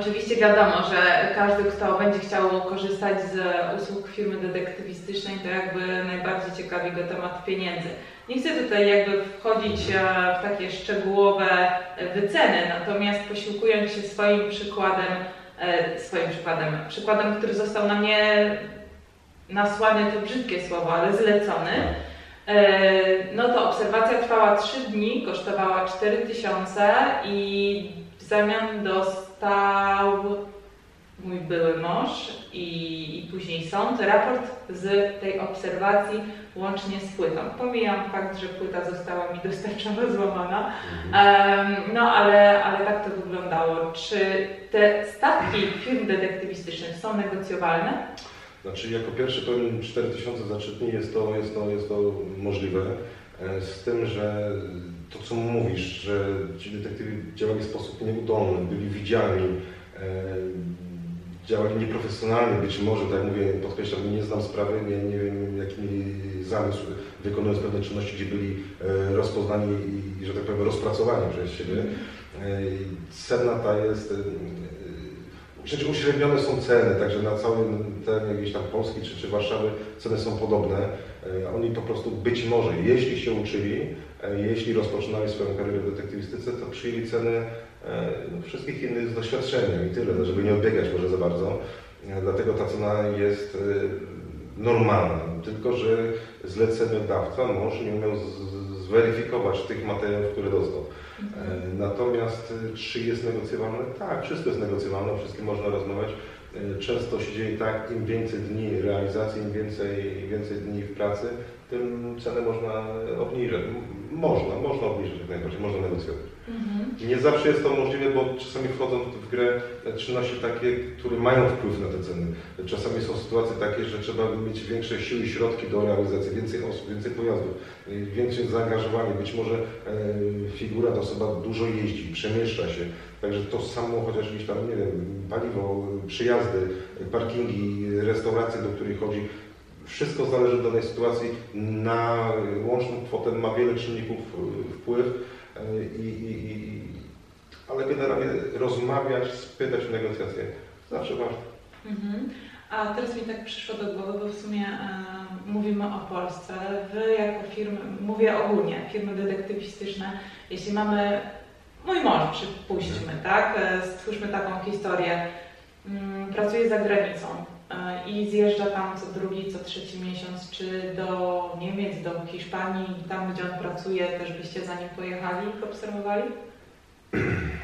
Oczywiście wiadomo, że każdy, kto będzie chciał korzystać z usług firmy detektywistycznej, to jakby najbardziej ciekawi go temat pieniędzy. Nie chcę tutaj jakby wchodzić e, w takie szczegółowe wyceny, natomiast posiłkując się swoim przykładem, e, swoim przykładem, przykładem, który został na mnie nasłany, to brzydkie słowo, ale zlecony, e, no to obserwacja trwała 3 dni, kosztowała 4000 i w zamian dostał mój były mąż i, i później sąd raport z tej obserwacji łącznie z płytą. Pomijam fakt, że płyta została mi dostarczona złamana, um, no ale, ale tak to wyglądało. Czy te stawki firm detektywistycznych są negocjowalne? Znaczy jako pierwszy powiem 4000 za 3 dni jest to, jest to, jest to możliwe. E, z tym, że to co mówisz, że ci detektywi działali w sposób nieudolny, byli widziani, e, działali nieprofesjonalnie być może, tak jak mówię, podkreślam, nie znam sprawy, nie, nie wiem jaki mieli zamysł, wykonując pewne czynności, gdzie byli e, rozpoznani i, że tak powiem, rozpracowani przez siebie. Cena ta jest, Przecież uśrednione są ceny, także na całym terenie jakiejś tam Polski czy, czy Warszawy ceny są podobne. Oni po prostu być może, jeśli się uczyli, jeśli rozpoczynali swoją karierę w detektywistyce, to przyjęli ceny no, wszystkich innych z doświadczenia i tyle, żeby nie odbiegać może za bardzo. Dlatego ta cena jest normalna, tylko że zleceniodawca może nie umiał zweryfikować tych materiałów, które dostał. Natomiast czy jest negocjowalne? Tak, wszystko jest negocjowalne, wszystkim można rozmawiać. Często się dzieje tak, im więcej dni realizacji, im więcej, im więcej dni w pracy, tym cenę można obniżyć. Można, można obniżyć jak najbardziej, można negocjować. Mhm. Nie zawsze jest to możliwe, bo czasami wchodzą w grę czynności takie, które mają wpływ na te ceny. Czasami są sytuacje takie, że trzeba mieć większe siły i środki do realizacji, więcej osób, więcej pojazdów, więcej zaangażowania. Być może e, figura, ta osoba dużo jeździ, przemieszcza się. Także to samo, chociaż gdzieś tam, nie wiem, paliwo, przyjazdy, parkingi, restauracje, do których chodzi, wszystko zależy od danej sytuacji. Na łączną kwotę ma wiele czynników e, wpływ, i, i, i, ale generalnie rozmawiać, spytać o negocjacje zawsze warto. Mhm. A teraz mi tak przyszło do głowy, bo w sumie e, mówimy o Polsce. Wy jako firmy, mówię ogólnie, firmy detektywistyczne, jeśli mamy, mój mąż przypuśćmy, tak, e, stwórzmy taką historię, mm, pracuje za granicą e, i zjeżdża tam co drugi, co trzeci miesiąc, czy do Niemiec, do Hiszpanii, tam gdzie on pracuje, też byście za nim pojechali i obserwowali?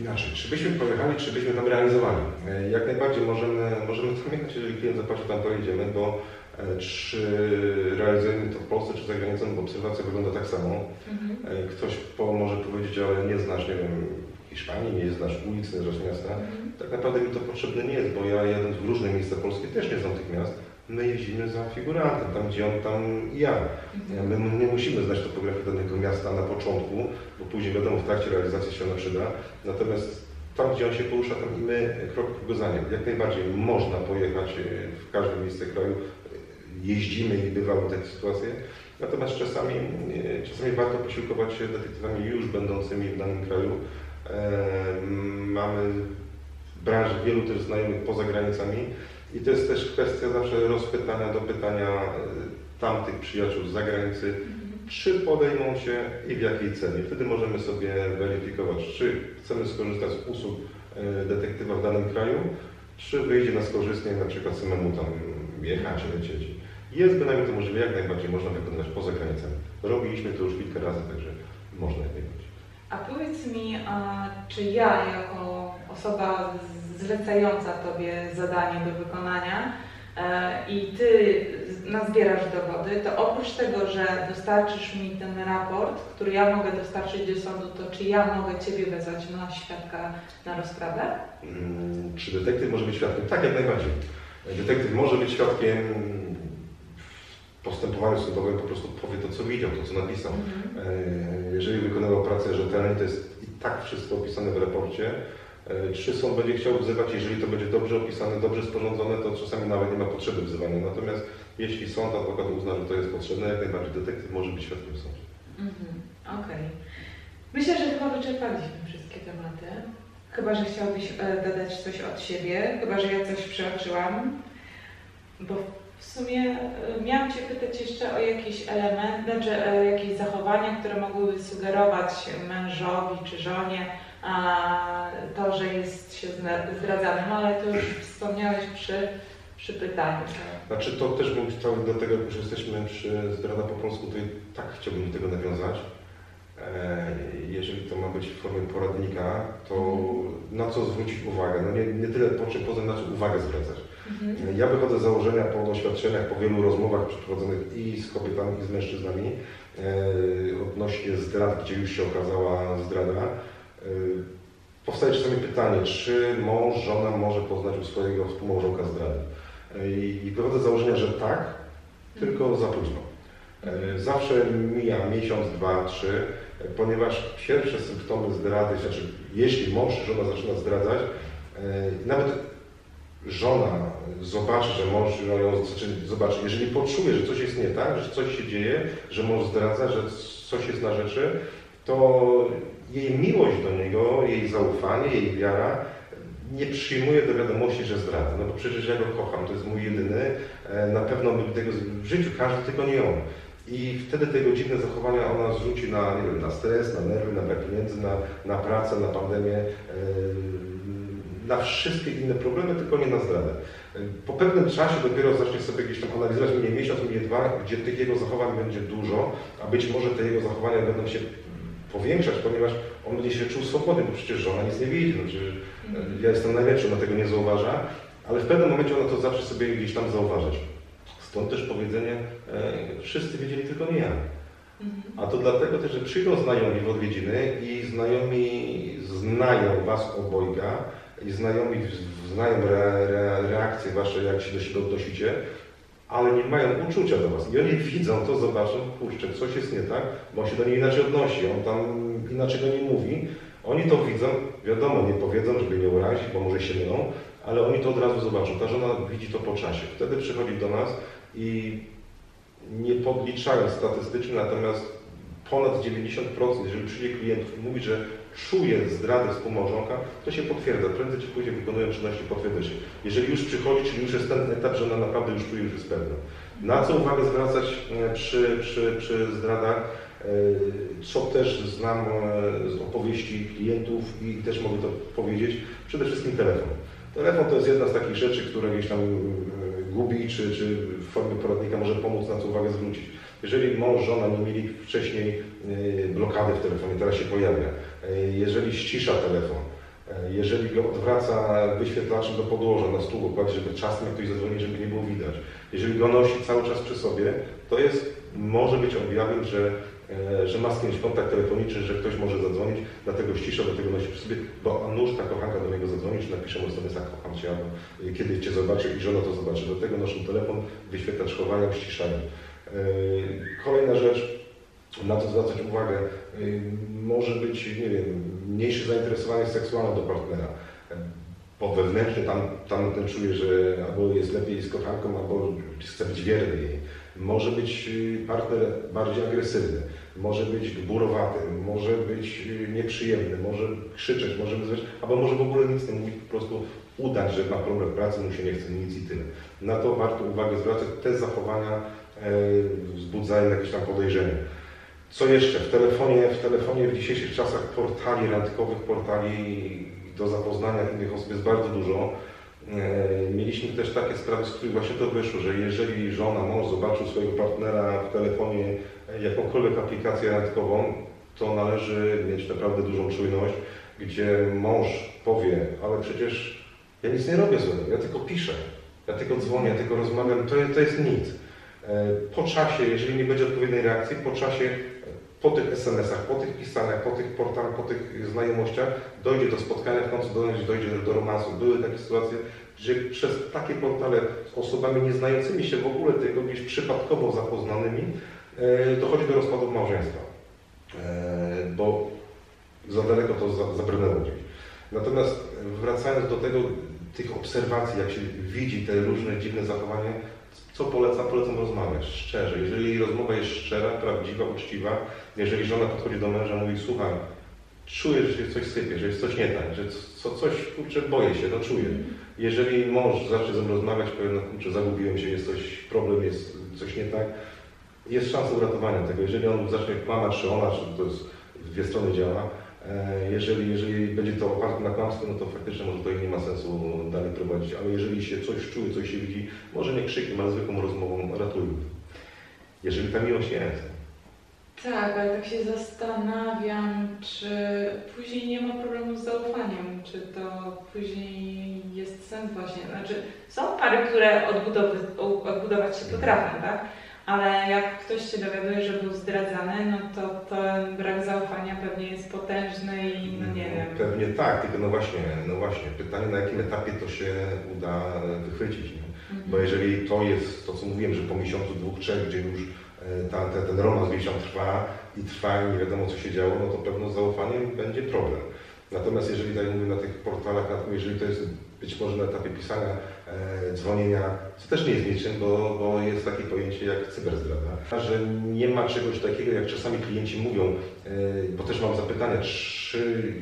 inaczej, czy byśmy pojechali, czy byśmy tam realizowali. E, jak najbardziej możemy, możemy tam jechać, jeżeli klient zapłaci, tam pojedziemy, bo e, czy realizujemy to w Polsce, czy za granicą, bo obserwacja wygląda tak samo. Mhm. E, ktoś po, może powiedzieć, ale nie znasz, nie wiem, Hiszpanii, nie znasz ulic, nie znasz miasta. Mhm. Tak naprawdę mi to potrzebne nie jest, bo ja jadąc w różne miejsca Polskie też nie znam tych miast my jeździmy za figurantem, tam gdzie on, tam i ja. Mhm. My nie musimy znać topografii danego miasta na początku, bo później wiadomo, w trakcie realizacji się ona przyda. Natomiast tam, gdzie on się porusza, tam i my krok po za nim. Jak najbardziej można pojechać e, w każde miejsce kraju. Jeździmy i bywały takie sytuacje. Natomiast czasami, e, czasami warto posiłkować się detektywami już będącymi w danym kraju. Mamy branży wielu też znajomych poza granicami i to jest też kwestia zawsze rozpytania do pytania e, tamtych przyjaciół z zagranicy, mhm. czy podejmą się i w jakiej cenie. Wtedy możemy sobie weryfikować, czy chcemy skorzystać z usług e, detektywa w danym kraju, czy wyjdzie nas korzystnie na przykład samemu tam jechać, lecieć. Jest bynajmniej to możliwe, jak najbardziej można wykonywać poza granicami. Robiliśmy to już kilka razy, także można jak najbardziej. A powiedz mi, a czy ja jako osoba zlecająca Tobie zadanie do wykonania e, i Ty nazbierasz dowody, to oprócz tego, że dostarczysz mi ten raport, który ja mogę dostarczyć do sądu, to czy ja mogę Ciebie wezwać na świadka na rozprawę? Hmm, czy detektyw może być świadkiem? Tak, jak najbardziej. Detektyw może być świadkiem postępowaniu sądowym, po prostu powie to, co widział, to, co napisał. Mhm. E, jeżeli wykonywał pracę rzetelnie, to jest i tak wszystko opisane w raporcie, E, czy sąd będzie chciał wzywać, jeżeli to będzie dobrze opisane, dobrze sporządzone, to czasami nawet nie ma potrzeby wzywania. Natomiast jeśli sąd, adwokat uzna, że to jest potrzebne, jak najbardziej detektyw może być świadkiem sądzie. Mhm, Okej. Okay. Myślę, że chyba wyczerpaliśmy wszystkie tematy. Chyba, że chciałbyś e, dodać coś od siebie, chyba, że ja coś przeoczyłam, bo w sumie e, miałam Cię pytać jeszcze o jakiś element, znaczy e, jakieś zachowania, które mogłyby sugerować mężowi czy żonie a, to, że jest się zdradzanym, ale to już wspomniałeś przy, przy pytaniu. Znaczy to też bym chciał do tego, że jesteśmy przy zdrada po polsku, to i tak chciałbym do tego nawiązać. E, Jeżeli to ma być w formie poradnika, to na co zwrócić uwagę? No nie, nie tyle po czym poza na co uwagę zwracać. Mhm. Ja wychodzę z założenia po doświadczeniach, po wielu rozmowach przeprowadzonych i z kobietami, i z mężczyznami e, odnośnie zdrad, gdzie już się okazała zdrada. E, powstaje czasami pytanie, czy mąż, żona może poznać u swojego współmałżonka zdradę. E, I wychodzę z założenia, że tak, tylko za późno. E, Zawsze mija miesiąc, dwa, trzy, e, ponieważ pierwsze symptomy zdrady, znaczy jeśli mąż żona zaczyna zdradzać, e, nawet żona zobaczy, że mąż ją znaczy, zobaczy, jeżeli poczuje, że coś jest nie tak, że coś się dzieje, że mąż zdradza, że coś jest na rzeczy, to jej miłość do niego, jej zaufanie, jej wiara nie przyjmuje do wiadomości, że zdradza. No bo przecież ja go kocham, to jest mój jedyny, e, na pewno bym tego w życiu, każdy tylko nie on. I wtedy tego dziwne zachowania ona zrzuci na, nie wiem, na stres, na nerwy, na brak pieniędzy, na, na pracę, na pandemię, e, na wszystkie inne problemy, tylko nie na zdradę. Po pewnym czasie dopiero zacznie sobie gdzieś tam analizować, minie miesiąc, minie dwa, gdzie tych jego zachowań będzie dużo, a być może te jego zachowania będą się powiększać, ponieważ on będzie się czuł swobodny, bo przecież żona nic nie widzi. Przecież ja jestem najlepszy, ona tego nie zauważa, ale w pewnym momencie ona to zawsze sobie gdzieś tam zauważyć. Stąd też powiedzenie, e, wszyscy wiedzieli, tylko nie ja. Mhm. A to dlatego też, że przyjdą znajomi w odwiedziny i znajomi znają Was obojga i znajomi znają re, re, reakcje Wasze, jak się do siebie odnosicie, ale nie mają uczucia do Was. I oni widzą to, zobaczą, kurczę, coś jest nie tak, bo on się do niej inaczej odnosi, on tam inaczej do niej mówi. Oni to widzą, wiadomo, nie powiedzą, żeby nie urazić, bo może się mylą, ale oni to od razu zobaczą. Ta żona widzi to po czasie. Wtedy przychodzi do nas i nie podliczając statystycznie, natomiast ponad 90%, jeżeli przyjdzie klientów i mówi, że czuje zdradę współmałżonka, to się potwierdza. Prędzej czy później wykonują czynności potwierdza się. Jeżeli już przychodzi, czyli już jest ten etap, że ona naprawdę już czuje, już jest pewna. Na co uwagę zwracać e, przy, przy, przy zdradach, e, co też znam e, z opowieści klientów i też mogę to powiedzieć, przede wszystkim telefon. Telefon to jest jedna z takich rzeczy, które gdzieś tam gubi, czy, czy w formie poradnika może pomóc na co uwagę zwrócić. Jeżeli mąż, żona nie mieli wcześniej blokady w telefonie, teraz się pojawia. E, Jeżeli ścisza telefon, e, jeżeli go odwraca wyświetlaczem do podłoża, na stół, kładzie, żeby czasem jak ktoś zadzwoni, żeby nie było widać. Jeżeli go nosi cały czas przy sobie, to jest, może być objawem, że, że ma z kimś kontakt telefoniczny, że ktoś może zadzwonić, dlatego ścisza, dlatego nosi przy sobie, bo a nuż ta kochanka do niego zadzwoni, czy napisze mu SMS-a, kocham Cię, albo kiedy Cię zobaczy i żona to zobaczy. Dlatego noszą telefon, wyświetlacz chowają, ściszają. Kolejna rzecz, na co zwracać uwagę, y, może być, nie wiem, mniejsze zainteresowanie seksualne do partnera. Bo wewnętrznie tam, tam ten czuje, że albo jest lepiej z kochanką, albo chce być wierny jej. Może być y, partner bardziej agresywny, może być gburowaty, może być y, nieprzyjemny, może krzyczeć, może wyzwać, albo może w ogóle nic nie mówić, po prostu udać, że ma problem w pracy, mu się nie chce nic i tyle. Na to warto uwagę zwracać. Te zachowania e, wzbudzają jakieś tam podejrzenia. Co jeszcze? W telefonie, w telefonie w dzisiejszych czasach portali randkowych, portali do zapoznania innych osób jest bardzo dużo. E, Mieliśmy też takie sprawy, z których właśnie to wyszło, że jeżeli żona, mąż zobaczył swojego partnera w telefonie jakąkolwiek aplikację randkową, to należy mieć naprawdę dużą czujność, gdzie mąż powie, ale przecież ja nic nie robię złego, ja tylko piszę, ja tylko dzwonię, ja tylko rozmawiam, to, to jest nic. E, Po czasie, jeżeli nie będzie odpowiedniej reakcji, po czasie, e, po tych SMS-ach, po tych pisaniach, po tych portalach, po tych znajomościach, dojdzie do spotkania, w końcu dojdzie, dojdzie do romansu. Były takie sytuacje, że przez takie portale z osobami nieznającymi się w ogóle, tylko gdzieś przypadkowo zapoznanymi, e, dochodzi do rozpadów małżeństwa. Bo za daleko to za- zabrnęło gdzieś. Natomiast wracając do tego, tych obserwacji, jak się widzi te różne dziwne zachowania, co polecam? Polecam rozmawiać szczerze. Jeżeli rozmowa jest szczera, prawdziwa, uczciwa, jeżeli żona podchodzi do męża i mówi, słuchaj, czuję, że się coś sypie, że jest coś nie tak, że co, coś, kurczę, boję się, no czuję. Jeżeli mąż zacznie ze mną rozmawiać, powie, no kurczę, zagubiłem się, jest coś, problem, jest coś nie tak, jest szansa uratowania tego. Jeżeli on zacznie kłamać, czy ona, czy to jest w dwie strony działa, jeżeli, jeżeli będzie to oparte na kłamstwie, no to faktycznie może to nie ma sensu dalej prowadzić, ale jeżeli się coś czuje, coś się widzi, może nie krzykiem, ale zwykłą rozmową ratujmy. Jeżeli ta miłość jest. Tak, ale tak się zastanawiam, czy później nie ma problemu z zaufaniem, czy to później jest sens właśnie. Znaczy, są pary, które odbudowy, odbudować się potrafią, tak? Ale jak ktoś się dowiaduje, że był zdradzany, no to ten brak zaufania pewnie jest potężny i no nie wiem. Pewnie tak, tylko no właśnie, no właśnie, pytanie na jakim etapie to się uda wychwycić. Nie? Bo Mhm. jeżeli to jest to, co mówiłem, że po miesiącu, dwóch, trzech, gdzie już e, ta, ten, romans gdzieś tam trwa i trwa i nie wiadomo co się działo, no to pewno z zaufaniem będzie problem. Natomiast jeżeli, tak jak mówię, na tych portalach, jeżeli to jest być może na etapie pisania, e, dzwonienia, to też nie jest niczym, bo, bo jest takie pojęcie jak cyberzdrada, że nie ma czegoś takiego, jak czasami klienci mówią, e, bo też mam zapytania, czy,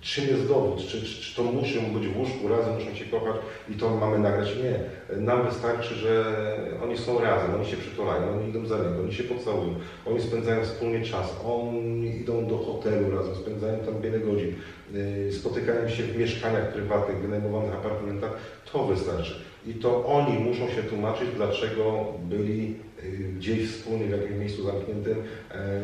czym jest dowód, czy, czy, czy to muszą być w łóżku razem, muszą się kochać i to mamy nagrać? Nie. Nam wystarczy, że oni są razem, oni się przytulają, oni idą za ręką, oni się pocałują, oni spędzają wspólnie czas, oni idą do hotelu razem, spędzają tam wiele godzin, yy, spotykają się w mieszkaniach prywatnych, wynajmowanych apartamentach, to wystarczy. I to oni muszą się tłumaczyć, dlaczego byli yy, gdzieś wspólnie w jakimś miejscu zamkniętym,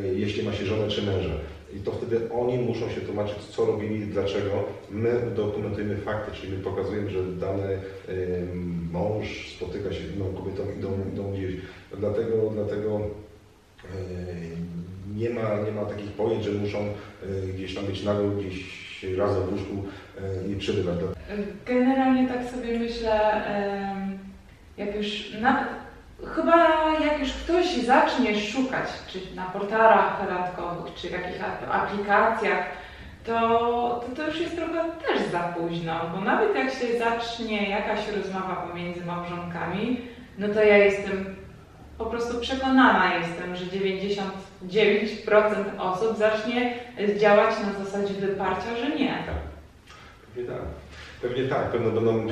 yy, jeśli ma się żonę czy męża. I to wtedy oni muszą się tłumaczyć, co robili, dlaczego. My dokumentujemy fakty, czyli my pokazujemy, że dany mąż spotyka się z inną kobietą, idą, idą gdzieś. Dlatego, dlatego nie, ma, nie ma takich pojęć, że muszą yy, gdzieś tam być nago, gdzieś razem w łóżku yy, i przebywać. Generalnie tak sobie myślę, jak już nawet, chyba jak już ktoś zacznie szukać, czy na portalach randkowych, czy w jakichś ap- aplikacjach, to, to to już jest trochę też za późno, bo nawet jak się zacznie jakaś rozmowa pomiędzy małżonkami, no to ja jestem po prostu przekonana jestem, że 99% osób zacznie działać na zasadzie wyparcia, że nie. Pewnie tak. Pewnie tak, pewno będą...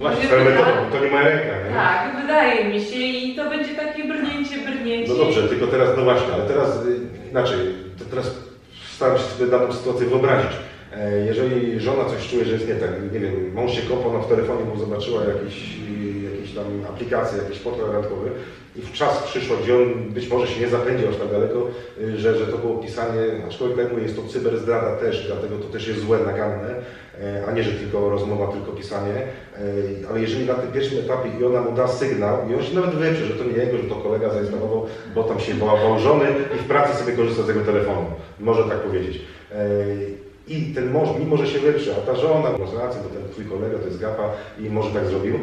Właśnie, tak. metodą, to nie moja ręka, nie? Tak, wydaje mi się i to będzie takie brnięcie, brnięcie. No dobrze, tylko teraz, no właśnie, ale teraz y, inaczej, to teraz staram się sobie daną sytuację wyobrazić. E, Jeżeli żona coś czuje, że jest nie tak, nie wiem, mąż się kopał, ona w telefonie mu zobaczyła jakieś, jakieś tam aplikacje, jakiś portal randkowy i w czas przyszło, gdzie on być może się nie zapędził aż tak daleko, y, że, że to było pisanie, aczkolwiek tak mówię, jest to cyberzdrada też, dlatego to też jest złe, naganne, e, a nie, że tylko rozmowa, tylko pisanie, E, ale jeżeli na tym pierwszym etapie i ona mu da sygnał i on się nawet wyprze, że to nie jego, że to kolega zainstalował, bo tam się bał żony i w pracy sobie korzysta z jego telefonu, może tak powiedzieć. E, I ten mąż, mimo że się wyprze, a ta żona, masz rację, bo ten twój kolega to jest gapa i może tak zrobił, e,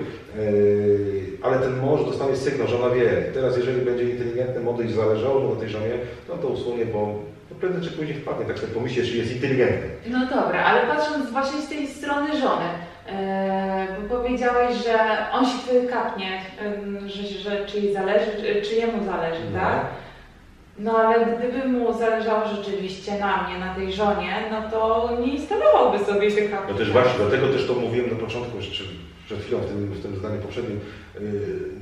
ale ten mąż dostanie sygnał, że ona wie, teraz jeżeli będzie inteligentny model i zależało mu na tej żonie, no to usunie, bo no prędzej czy później wpadnie, tak sobie pomyśleć, czy jest inteligentny. No dobra, ale patrząc właśnie z tej strony żony, e, bo powiedziałeś, że on się wtedy kapnie, em, że, że czy jej zależy, czy, czy jemu zależy, No. tak? No ale gdyby mu zależało rzeczywiście na mnie, na tej żonie, no to nie instalowałby sobie tych No aplikacji. też właśnie, dlatego też to mówiłem na początku, jeszcze przed chwilą w tym, w tym zdaniu poprzednim, yy,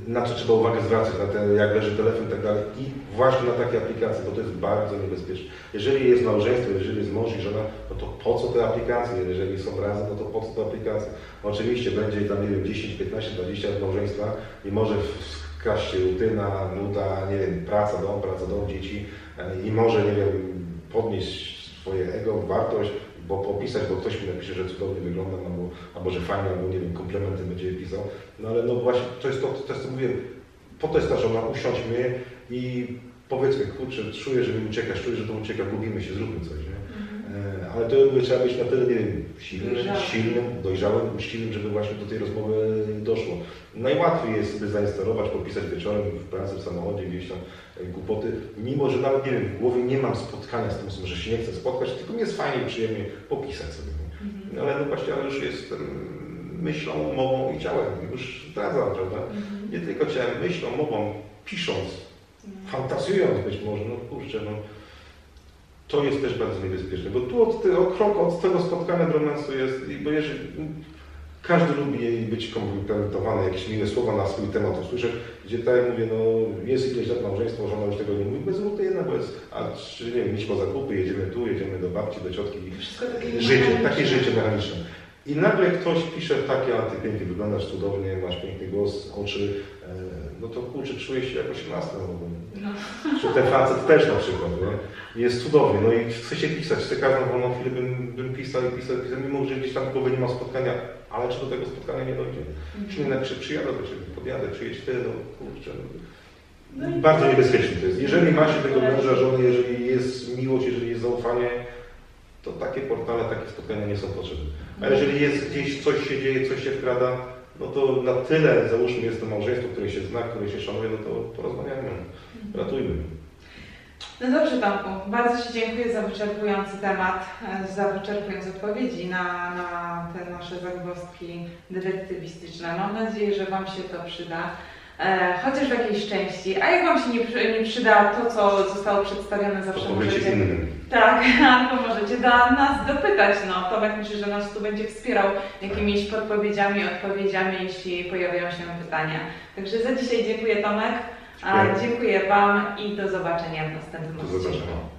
na co trzeba uwagę zwracać, na te, jak leży telefon i tak dalej. I właśnie na takie aplikacje, bo to jest bardzo niebezpieczne. Jeżeli jest małżeństwo, jeżeli jest mąż i żona, no to po co te aplikacje? Jeżeli są razem, no to po co te aplikacje? Oczywiście będzie tam, nie wiem, 10, 15, 20 lat małżeństwa i może wkraść się rutyna, nuda, nie wiem, praca, dom, praca, dom, dzieci e, i może, nie wiem, podnieść swoje ego, wartość, bo popisać, bo ktoś mi napisze, że cudownie wyglądam, albo, albo że fajnie, albo nie wiem, komplementy będzie pisał. No ale no właśnie, to jest to, to jest to mówię, po to jest ta żona, usiądźmy i powiedzmy, kurczę, czuję, że mi uciekasz, czuję, że to ucieka, gubimy się, zróbmy coś, Ale to trzeba być na tyle, nie wiem, silnym, Dojrzałym. silnym, dojrzałym, uczciwym, żeby właśnie do tej rozmowy doszło. Najłatwiej jest sobie zainstalować, popisać wieczorem w pracy, w samochodzie, gdzieś tam e, głupoty, mimo że nawet, nie wiem, w głowie nie mam spotkania z tym osobą, że się nie chcę spotkać, tylko mi jest fajnie, przyjemnie popisać sobie. Mhm. No ale no właśnie, ale już jestem myślą, mową i ciałem, już zdradzam, prawda? Mhm. Nie tylko ciałem, myślą, mową, pisząc, fantazjując być może, no kurczę, no to jest też bardzo niebezpieczne, bo tu od, te- o krok od tego spotkania do romansu jest, bo jeżeli każdy lubi być komplementowany, jakieś miłe słowa na swój temat usłyszeć, gdzie tak jak mówię, no jest ileś lat małżeństwo, żona już tego nie mówi, bez to jedna, bo jest, a czy nie wiem, po zakupy, jedziemy tu, jedziemy do babci, do ciotki, takie życie, takie życie mechaniczne. I nagle ktoś pisze takie, a ty pięknie wyglądasz, cudownie, masz piękny głos, oczy, e, no to kurczę, czujesz się jak 18. No. No. Czy ten facet też na przykład, nie? Jest cudowny, no i chce się pisać, chce każdą wolną chwilę bym, bym pisał i pisał, pisał, mimo że gdzieś tam w głowie nie ma spotkania, ale czy do tego spotkania nie dojdzie? Czy nie napiszę, przyjadę do Ciebie, podjadę, przyjedź Ty, no kurczę. No i- Bardzo niebezpieczne to jest. Jeżeli macie tego męża, żonę, jeżeli jest miłość, jeżeli jest zaufanie, to takie portale, takie spotkania nie są potrzebne. A jeżeli jest gdzieś coś się dzieje, coś się wkrada, no to na tyle, załóżmy, jest to małżeństwo, które się zna, które się szanuje, no to porozmawiajmy, ratujmy. No dobrze Tomku, bardzo Ci dziękuję za wyczerpujący temat, e, za wyczerpujące odpowiedzi na, na te nasze zagwozdki detektywistyczne. Mam nadzieję, że Wam się to przyda, e, chociaż w jakiejś części. A jak Wam się nie, nie przyda to, co zostało przedstawione, To zawsze powiecie możecie... innym. Tak, albo możecie do nas dopytać. No, Tomek myślę, że nas tu będzie wspierał jakimiś podpowiedziami, odpowiedziami, jeśli pojawiają się pytania. Także za dzisiaj dziękuję Tomek, Dziękuję. Wam i do zobaczenia w następnym Do zobaczenia.